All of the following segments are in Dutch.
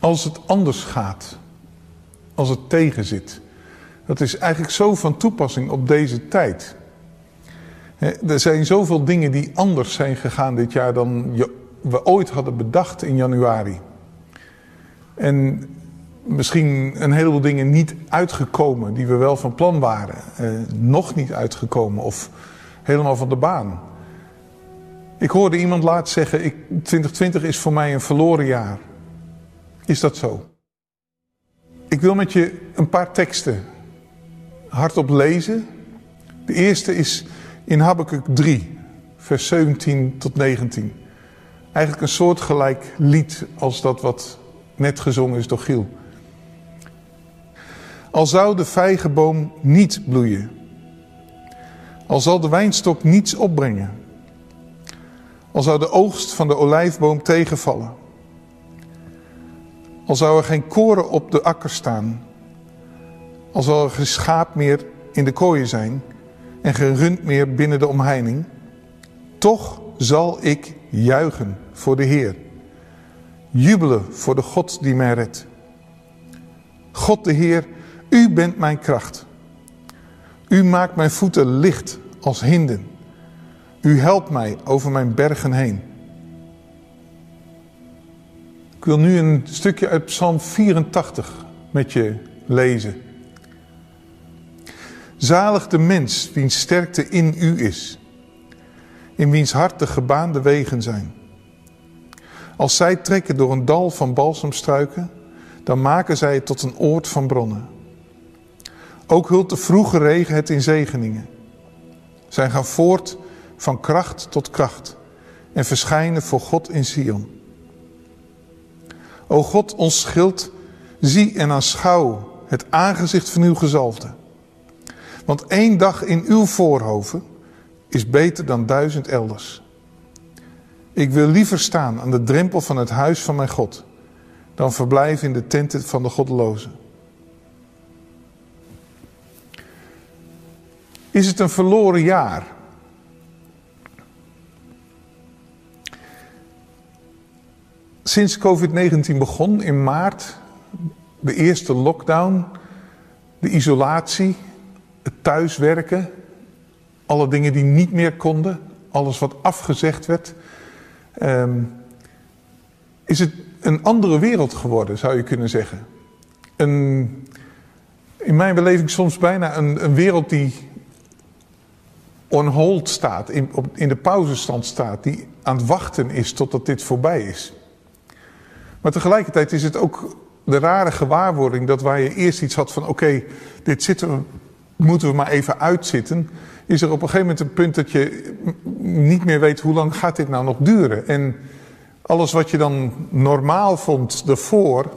als het anders gaat, als het tegenzit. Dat is eigenlijk zo van toepassing op deze tijd. Er zijn zoveel dingen die anders zijn gegaan dit jaar dan we ooit hadden bedacht in januari. En misschien een heleboel dingen niet uitgekomen die we wel van plan waren. Eh, nog niet uitgekomen of helemaal van de baan. Ik hoorde iemand laatst zeggen, ik, 2020 is voor mij een verloren jaar. Is dat zo? Ik wil met je een paar teksten hardop lezen. De eerste is in Habakkuk 3, vers 17 tot 19. Eigenlijk een soortgelijk lied als dat wat net gezongen is door Giel. Al zou de vijgenboom niet bloeien, al zal de wijnstok niets opbrengen, al zou de oogst van de olijfboom tegenvallen, al zou er geen koren op de akker staan, al zal er geen schaap meer in de kooien zijn en geen rund meer binnen de omheining, toch zal ik juichen voor de Heer. Jubelen voor de God die mij redt. God de Heer, u bent mijn kracht. U maakt mijn voeten licht als hinden. U helpt mij over mijn bergen heen. Ik wil nu een stukje uit Psalm 84 met je lezen. Zalig de mens wiens sterkte in u is, in wiens hart de gebaande wegen zijn. Als zij trekken door een dal van balsemstruiken, dan maken zij het tot een oord van bronnen. Ook hult de vroege regen het in zegeningen. Zij gaan voort van kracht tot kracht en verschijnen voor God in Sion. O God, ons schild, zie en aanschouw het aangezicht van uw gezalfde. Want één dag in uw voorhoven is beter dan duizend elders. Ik wil liever staan aan de drempel van het huis van mijn God, dan verblijven in de tenten van de goddelozen. Is het een verloren jaar? Sinds COVID-19 begon in maart, de eerste lockdown, de isolatie, het thuiswerken, alle dingen die niet meer konden, alles wat afgezegd werd, um, is het een andere wereld geworden, zou je kunnen zeggen. Een, in mijn beleving soms bijna een, een wereld die on hold staat, in, op, in de pauzestand staat, die aan het wachten is totdat dit voorbij is. Maar tegelijkertijd is het ook de rare gewaarwording dat waar je eerst iets had van oké, dit zitten moeten we maar even uitzitten, is er op een gegeven moment een punt dat je niet meer weet hoe lang gaat dit nou nog duren. En alles wat je dan normaal vond ervoor,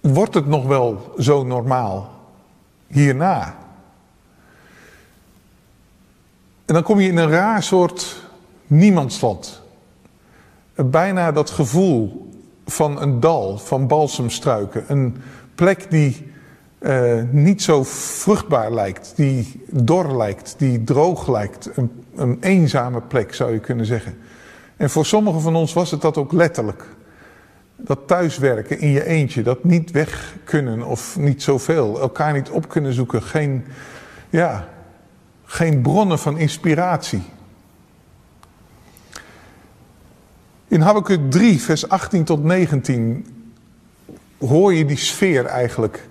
wordt het nog wel zo normaal hierna? En dan kom je in een raar soort niemandsland. Bijna dat gevoel van een dal, van balsemstruiken. Een plek die uh, niet zo vruchtbaar lijkt, die dor lijkt, die droog lijkt. Een, een eenzame plek zou je kunnen zeggen. En voor sommigen van ons was het dat ook letterlijk. Dat thuiswerken in je eentje, dat niet weg kunnen of niet zoveel, elkaar niet op kunnen zoeken, geen, ja, geen bronnen van inspiratie. In Habakkuk 3, vers 18 tot 19 hoor je die sfeer eigenlijk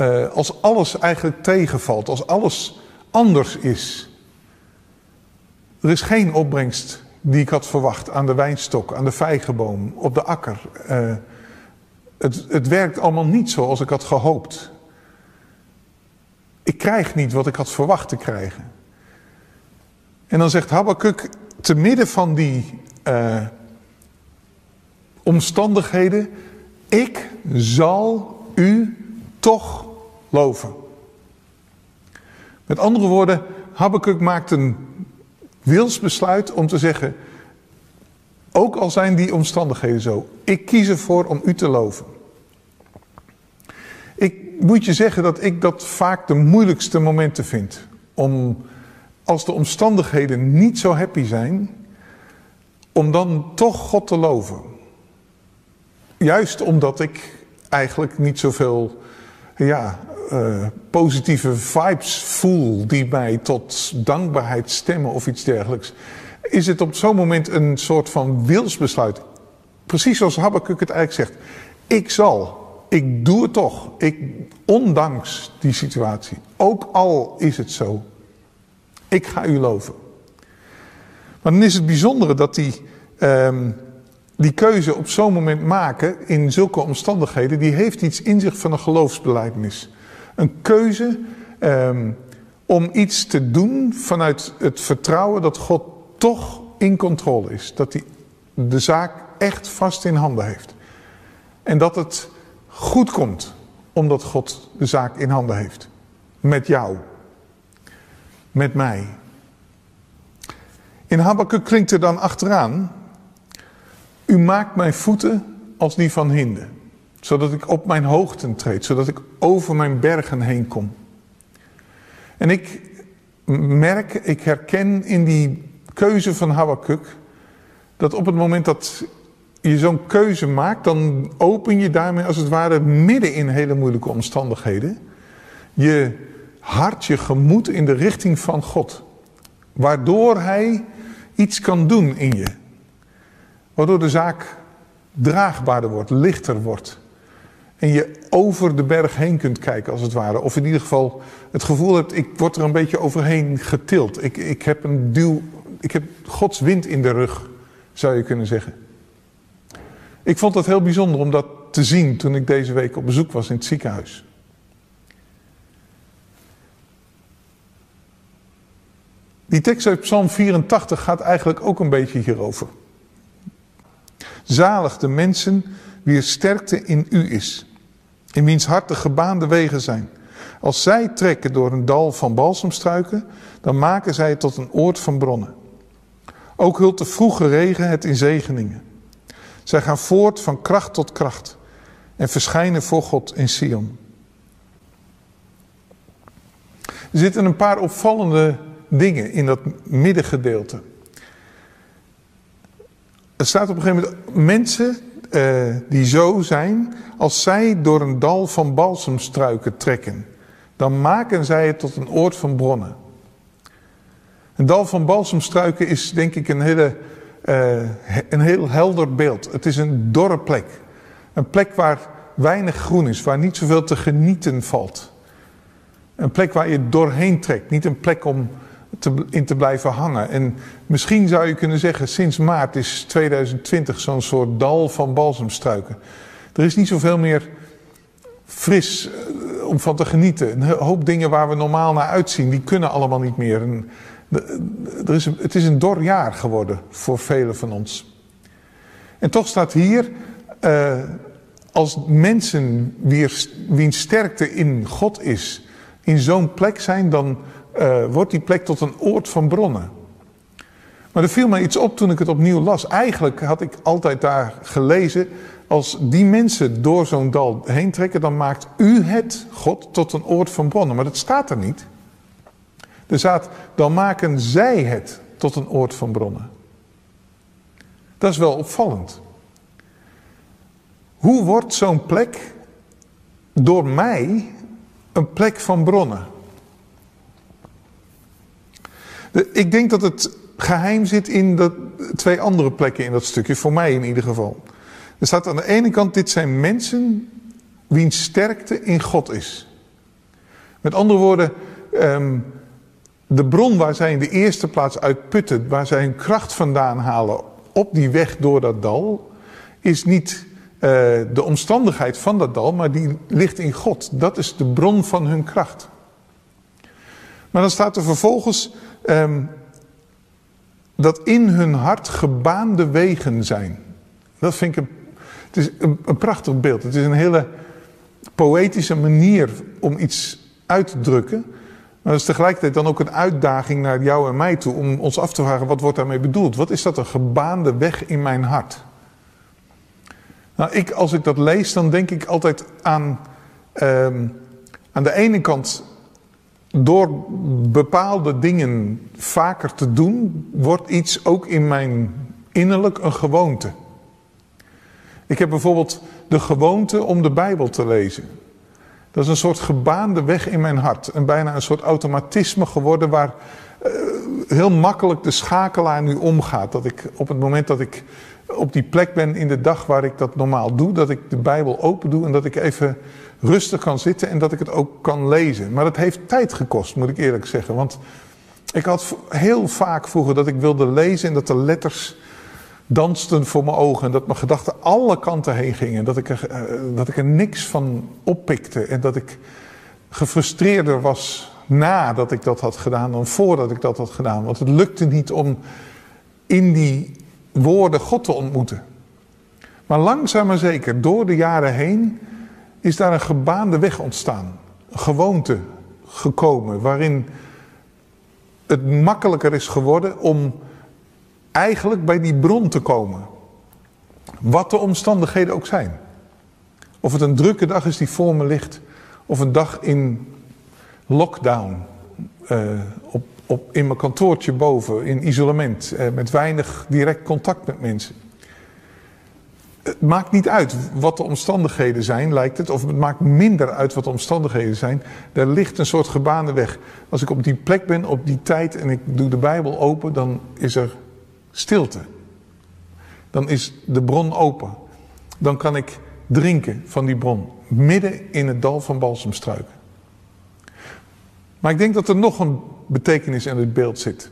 uh, als alles eigenlijk tegenvalt, als alles anders is. Er is geen opbrengst die ik had verwacht aan de wijnstok, aan de vijgenboom, op de akker. Uh, het, het werkt allemaal niet zoals ik had gehoopt. Ik krijg niet wat ik had verwacht te krijgen. En dan zegt Habakkuk, te midden van die uh, omstandigheden, ik zal u toch loven. Met andere woorden, Habakkuk maakt een wilsbesluit om te zeggen, ook al zijn die omstandigheden zo, ik kies ervoor om u te loven. Ik moet je zeggen dat ik dat vaak de moeilijkste momenten vind. Om, als de omstandigheden niet zo happy zijn, om dan toch God te loven. juist omdat ik eigenlijk niet zoveel ja, uh, positieve vibes voel die mij tot dankbaarheid stemmen of iets dergelijks, is het op zo'n moment een soort van wilsbesluit. Precies zoals Habakkuk het eigenlijk zegt. Ik zal, ik doe het toch, ik, ondanks die situatie. Ook al is het zo. Ik ga u loven. Maar dan is het bijzondere dat die, um, die keuze op zo'n moment maken in zulke omstandigheden, die heeft iets in zich van een geloofsbelijdenis. Een keuze um, om iets te doen vanuit het vertrouwen dat God toch in controle is. Dat hij de zaak echt vast in handen heeft. En dat het goed komt omdat God de zaak in handen heeft. Met jou. Met mij. In Habakkuk klinkt er dan achteraan. U maakt mijn voeten als die van hinden. Zodat ik op mijn hoogten treed. Zodat ik over mijn bergen heen kom. En ik merk, ik herken in die keuze van Habakkuk. Dat op het moment dat je zo'n keuze maakt, dan open je daarmee als het ware midden in hele moeilijke omstandigheden je hart, je gemoed in de richting van God. Waardoor Hij iets kan doen in je. Waardoor de zaak draagbaarder wordt, lichter wordt. En je over de berg heen kunt kijken als het ware. Of in ieder geval het gevoel hebt, ik word er een beetje overheen getild. Ik, ik heb een duw, ik heb Gods wind in de rug, zou je kunnen zeggen. Ik vond het heel bijzonder om dat te zien toen ik deze week op bezoek was in het ziekenhuis. Die tekst uit Psalm 84 gaat eigenlijk ook een beetje hierover. Zalig de mensen wier sterkte in u is, in wiens hart de gebaande wegen zijn. Als zij trekken door een dal van balsemstruiken, dan maken zij het tot een oord van bronnen. Ook hult de vroege regen het in zegeningen. Zij gaan voort van kracht tot kracht en verschijnen voor God in Sion. Er zitten een paar opvallende dingen in dat middengedeelte. Er staat op een gegeven moment mensen uh, die zo zijn, als zij door een dal van balsemstruiken trekken, dan maken zij het tot een oord van bronnen. Een dal van balsemstruiken is denk ik een hele uh, een heel helder beeld. Het is een dorre plek. Een plek waar weinig groen is, waar niet zoveel te genieten valt. Een plek waar je doorheen trekt, niet een plek om te, in te blijven hangen. En misschien zou je kunnen zeggen, sinds maart is 2020 zo'n soort dal van balsemstruiken. Er is niet zoveel meer fris uh, om van te genieten. Een hoop dingen waar we normaal naar uitzien, die kunnen allemaal niet meer. En er is het is een dor jaar geworden voor velen van ons. En toch staat hier, uh, als mensen wiens sterkte in God is, in zo'n plek zijn, dan uh, wordt die plek tot een oord van bronnen. Maar er viel mij iets op toen ik het opnieuw las. Eigenlijk had ik altijd daar gelezen, als die mensen door zo'n dal heen trekken, dan maakt u het, God, tot een oord van bronnen. Maar dat staat er niet. Er staat, dan maken zij het tot een oord van bronnen. Dat is wel opvallend. Hoe wordt zo'n plek door mij een plek van bronnen? De, ik denk dat het geheim zit in de twee andere plekken in dat stukje, voor mij in ieder geval. Er staat aan de ene kant, dit zijn mensen wiens sterkte in God is. Met andere woorden, um, de bron waar zij in de eerste plaats uit putten, waar zij hun kracht vandaan halen op die weg door dat dal, is niet uh, de omstandigheid van dat dal, maar die ligt in God. Dat is de bron van hun kracht. Maar dan staat er vervolgens um, dat in hun hart gebaande wegen zijn. Dat vind ik een, het is een, prachtig beeld. Het is een hele poëtische manier om iets uit te drukken. Maar dat is tegelijkertijd dan ook een uitdaging naar jou en mij toe om ons af te vragen wat wordt daarmee bedoeld? Wat is dat een gebaande weg in mijn hart? Nou, ik, als ik dat lees, dan denk ik altijd aan, uh, aan de ene kant, door bepaalde dingen vaker te doen, wordt iets ook in mijn innerlijk een gewoonte. Ik heb bijvoorbeeld de gewoonte om de Bijbel te lezen. Dat is een soort gebaande weg in mijn hart. En bijna een soort automatisme geworden waar uh, heel makkelijk de schakelaar nu omgaat. Dat ik op het moment dat ik op die plek ben in de dag waar ik dat normaal doe, dat ik de Bijbel open doe en dat ik even rustig kan zitten en dat ik het ook kan lezen. Maar dat heeft tijd gekost, moet ik eerlijk zeggen. Want ik had heel vaak vroeger dat ik wilde lezen en dat de letters dansten voor mijn ogen. En dat mijn gedachten alle kanten heen gingen. Dat ik, eh, dat ik er niks van oppikte. En dat ik gefrustreerder was nadat ik dat had gedaan dan voordat ik dat had gedaan. Want het lukte niet om in die woorden God te ontmoeten. Maar langzaam maar zeker, door de jaren heen, is daar een gebaande weg ontstaan. Een gewoonte gekomen waarin het makkelijker is geworden om eigenlijk bij die bron te komen. Wat de omstandigheden ook zijn. Of het een drukke dag is die voor me ligt, of een dag in lockdown, uh, op, op, in mijn kantoortje boven, in isolement, uh, met weinig direct contact met mensen. Het maakt niet uit wat de omstandigheden zijn, lijkt het, of het maakt minder uit wat de omstandigheden zijn. Er ligt een soort gebaande weg. Als ik op die plek ben, op die tijd en ik doe de Bijbel open, dan is er stilte. Dan is de bron open. Dan kan ik drinken van die bron, midden in het dal van balsemstruiken. Maar ik denk dat er nog een betekenis in het beeld zit.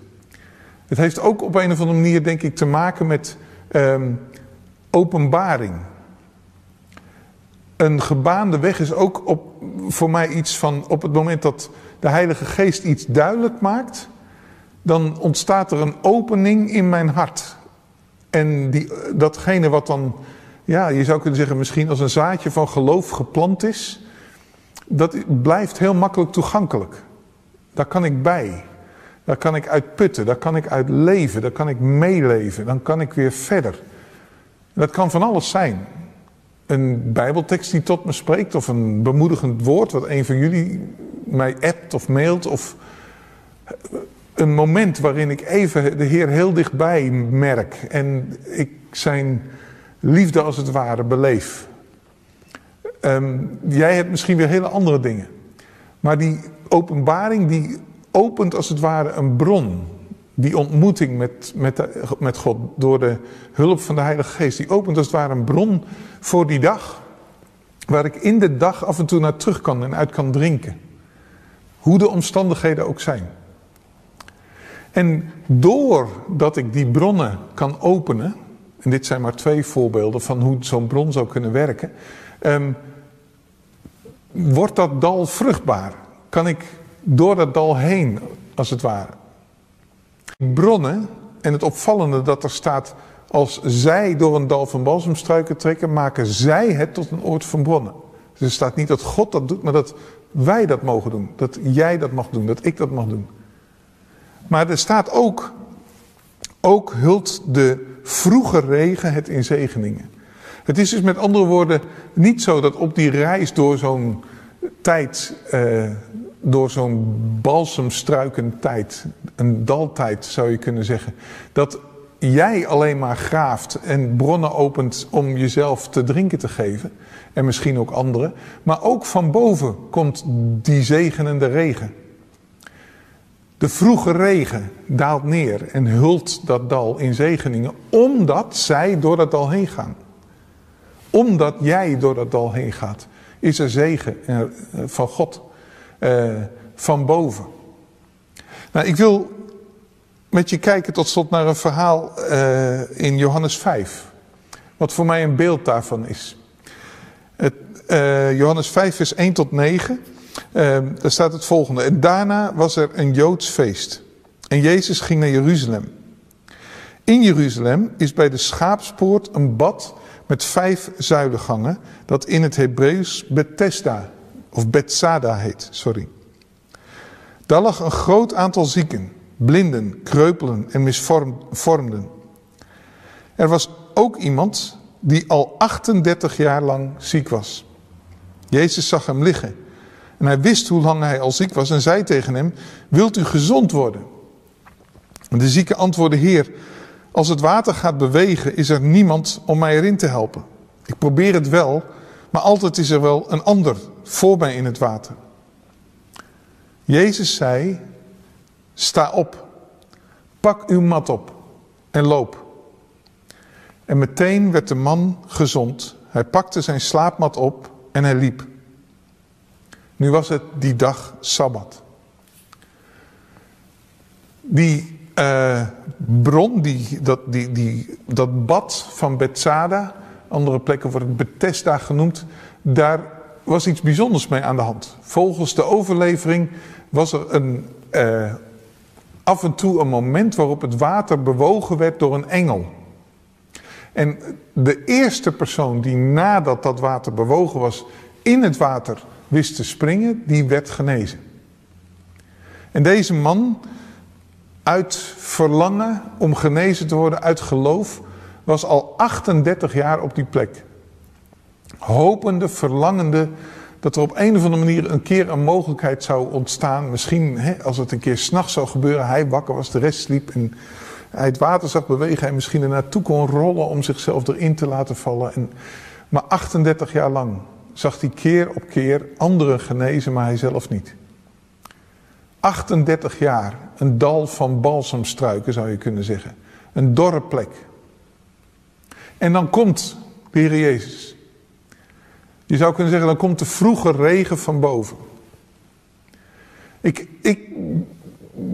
Het heeft ook op een of andere manier, denk ik, te maken met um, openbaring. Een gebaande weg is ook op, voor mij iets van op het moment dat de Heilige Geest iets duidelijk maakt, dan ontstaat er een opening in mijn hart. En die, datgene wat dan, ja, je zou kunnen zeggen, misschien als een zaadje van geloof geplant is, dat blijft heel makkelijk toegankelijk. Daar kan ik bij. Daar kan ik uit putten, daar kan ik uit leven, daar kan ik meeleven, dan kan ik weer verder. Dat kan van alles zijn. Een bijbeltekst die tot me spreekt of een bemoedigend woord wat een van jullie mij appt of mailt of een moment waarin ik even de Heer heel dichtbij merk en ik zijn liefde als het ware beleef. Um, jij hebt misschien weer hele andere dingen. Maar die openbaring die opent als het ware een bron. Die ontmoeting met, met, met God door de hulp van de Heilige Geest. Die opent als het ware een bron voor die dag. Waar ik in de dag af en toe naar terug kan en uit kan drinken. Hoe de omstandigheden ook zijn. En doordat ik die bronnen kan openen, en dit zijn maar twee voorbeelden van hoe zo'n bron zou kunnen werken, um, wordt dat dal vruchtbaar. Kan ik door dat dal heen, als het ware. Bronnen, en het opvallende dat er staat, als zij door een dal van balsemstruiken trekken, maken zij het tot een oord van bronnen. Dus er staat niet dat God dat doet, maar dat wij dat mogen doen. Dat jij dat mag doen, dat ik dat mag doen. Maar er staat ook, ook hult de vroege regen het in zegeningen. Het is dus met andere woorden niet zo dat op die reis door zo'n tijd, eh, door zo'n balsemstruikentijd, een daltijd zou je kunnen zeggen, dat jij alleen maar graaft en bronnen opent om jezelf te drinken te geven, en misschien ook anderen, maar ook van boven komt die zegenende regen. De vroege regen daalt neer en hult dat dal in zegeningen, omdat zij door dat dal heen gaan. Omdat jij door dat dal heen gaat, is er zegen eh, van God uh, van boven. Nou, ik wil met je kijken tot slot naar een verhaal uh, in Johannes 5. Wat voor mij een beeld daarvan is. Het, Johannes 5, vers 1 tot 9. Uh, daar staat het volgende. En daarna was er een Joods feest. En Jezus ging naar Jeruzalem. In Jeruzalem is bij de schaapspoort een bad met vijf zuilengangen, dat in het Hebreeuws Bethesda of Bethsada heet, sorry. Daar lag een groot aantal zieken, blinden, kreupelen en misvormden. Er was ook iemand die al 38 jaar lang ziek was. Jezus zag hem liggen en hij wist hoe lang hij al ziek was en zei tegen hem, wilt u gezond worden? En de zieke antwoordde, Heer, als het water gaat bewegen, is er niemand om mij erin te helpen. Ik probeer het wel, maar altijd is er wel een ander voor mij in het water. Jezus zei, sta op, pak uw mat op en loop. En meteen werd de man gezond. Hij pakte zijn slaapmat op en hij liep. Nu was het die dag Sabbat. Die uh, bron, die, dat, die, die, dat bad van Bethsada, andere plekken wordt het Bethesda genoemd, daar was iets bijzonders mee aan de hand. Volgens de overlevering was er een, uh, af en toe een moment waarop het water bewogen werd door een engel. En de eerste persoon die nadat dat water bewogen was in het water wist te springen, die werd genezen. En deze man, uit verlangen om genezen te worden, uit geloof, was al 38 jaar op die plek. Hopende, verlangende dat er op een of andere manier een keer een mogelijkheid zou ontstaan. Misschien hè, als het een keer s'nachts zou gebeuren, hij wakker was, de rest sliep en hij het water zag bewegen, hij misschien er naartoe kon rollen om zichzelf erin te laten vallen. En, maar 38 jaar lang zag hij keer op keer anderen genezen, maar hij zelf niet. 38 jaar, een dal van balsemstruiken zou je kunnen zeggen. Een dorre plek. En dan komt de Jezus. Je zou kunnen zeggen, dan komt de vroege regen van boven. Ik, ik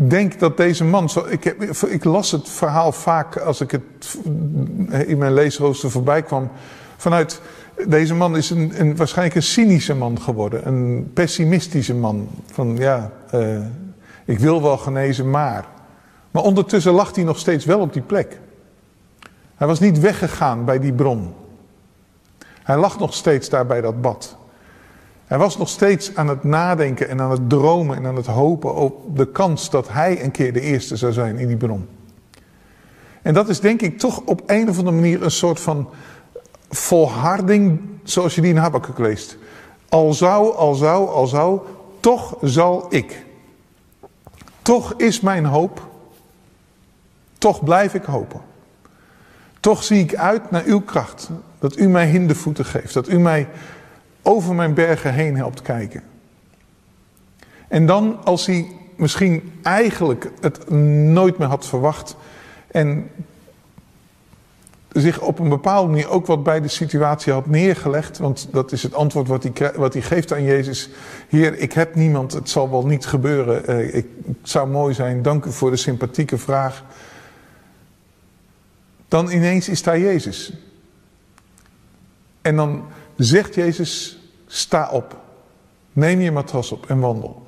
denk dat deze man, zo, ik, ik las het verhaal vaak als ik het in mijn leesrooster voorbij kwam, vanuit deze man is een, een, waarschijnlijk een cynische man geworden. Een pessimistische man. Van ja, uh, ik wil wel genezen, maar. Maar ondertussen lag hij nog steeds wel op die plek. Hij was niet weggegaan bij die bron. Hij lag nog steeds daar bij dat bad. Hij was nog steeds aan het nadenken en aan het dromen en aan het hopen op de kans dat hij een keer de eerste zou zijn in die bron. En dat is denk ik toch op een of andere manier een soort van volharding zoals je die in Habakkuk leest. Al zou, al zou, al zou, toch zal ik. Toch is mijn hoop. Toch blijf ik hopen. Toch zie ik uit naar uw kracht. Dat u mij hindervoeten geeft. Dat u mij over mijn bergen heen helpt kijken. En dan als hij misschien eigenlijk het nooit meer had verwacht. En zich op een bepaalde manier ook wat bij de situatie had neergelegd. Want dat is het antwoord wat hij, wat hij geeft aan Jezus. Heer, ik heb niemand, het zal wel niet gebeuren. Uh, ik, het zou mooi zijn, dank u voor de sympathieke vraag. Dan ineens is daar Jezus. En dan zegt Jezus, sta op. Neem je matras op en wandel.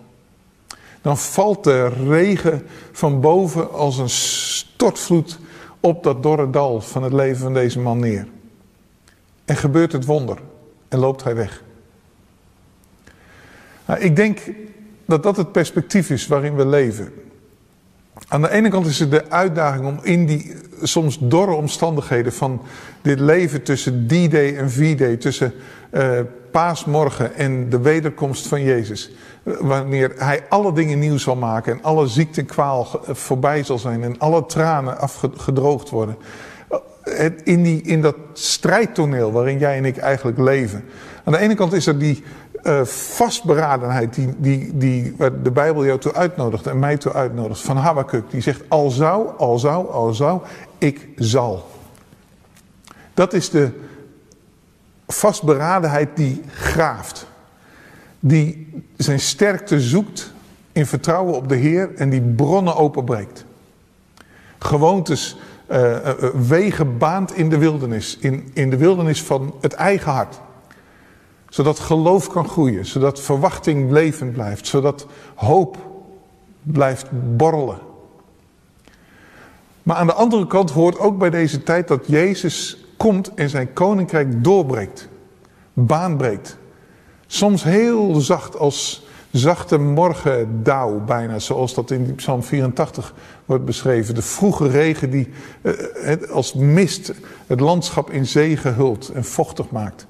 Dan valt de regen van boven als een stortvloed op dat dorre dal van het leven van deze man neer. En gebeurt het wonder en loopt hij weg. Nou, ik denk dat dat het perspectief is waarin we leven. Aan de ene kant is het de uitdaging om in die soms dorre omstandigheden van dit leven tussen D-Day en V-Day, tussen uh, paasmorgen en de wederkomst van Jezus, wanneer hij alle dingen nieuw zal maken en alle ziekte en kwaal voorbij zal zijn en alle tranen afgedroogd worden. In, die, in dat strijdtoneel waarin jij en ik eigenlijk leven. Aan de ene kant is er die uh, vastberadenheid die, die, die de Bijbel jou toe uitnodigt en mij toe uitnodigt. Van Habakkuk, die zegt al zou, al zou, al zou, ik zal. Dat is de vastberadenheid die graaft die zijn sterkte zoekt in vertrouwen op de Heer en die bronnen openbreekt. Gewoontes, uh, wegen baant in de wildernis, in, in de wildernis van het eigen hart. Zodat geloof kan groeien, zodat verwachting levend blijft, zodat hoop blijft borrelen. Maar aan de andere kant hoort ook bij deze tijd dat Jezus komt en zijn koninkrijk doorbreekt, baanbreekt, Soms heel zacht als zachte morgendauw bijna, zoals dat in Psalm 84 wordt beschreven. De vroege regen die uh, als mist het landschap in zee gehult en vochtig maakt.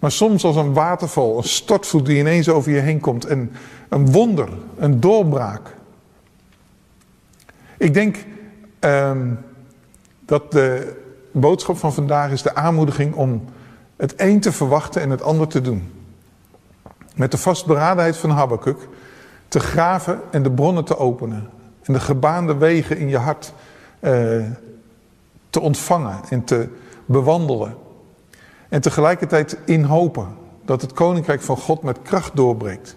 Maar soms als een waterval, een stortvloed die ineens over je heen komt. En een wonder, een doorbraak. Ik denk um, dat de boodschap van vandaag is de aanmoediging om Het een te verwachten en het ander te doen. Met de vastberadenheid van Habakkuk te graven en de bronnen te openen. En de gebaande wegen in je hart eh, te ontvangen en te bewandelen. En tegelijkertijd in hopen dat het koninkrijk van God met kracht doorbreekt.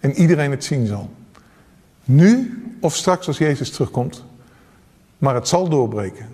En iedereen het zien zal. Nu of straks als Jezus terugkomt. Maar het zal doorbreken.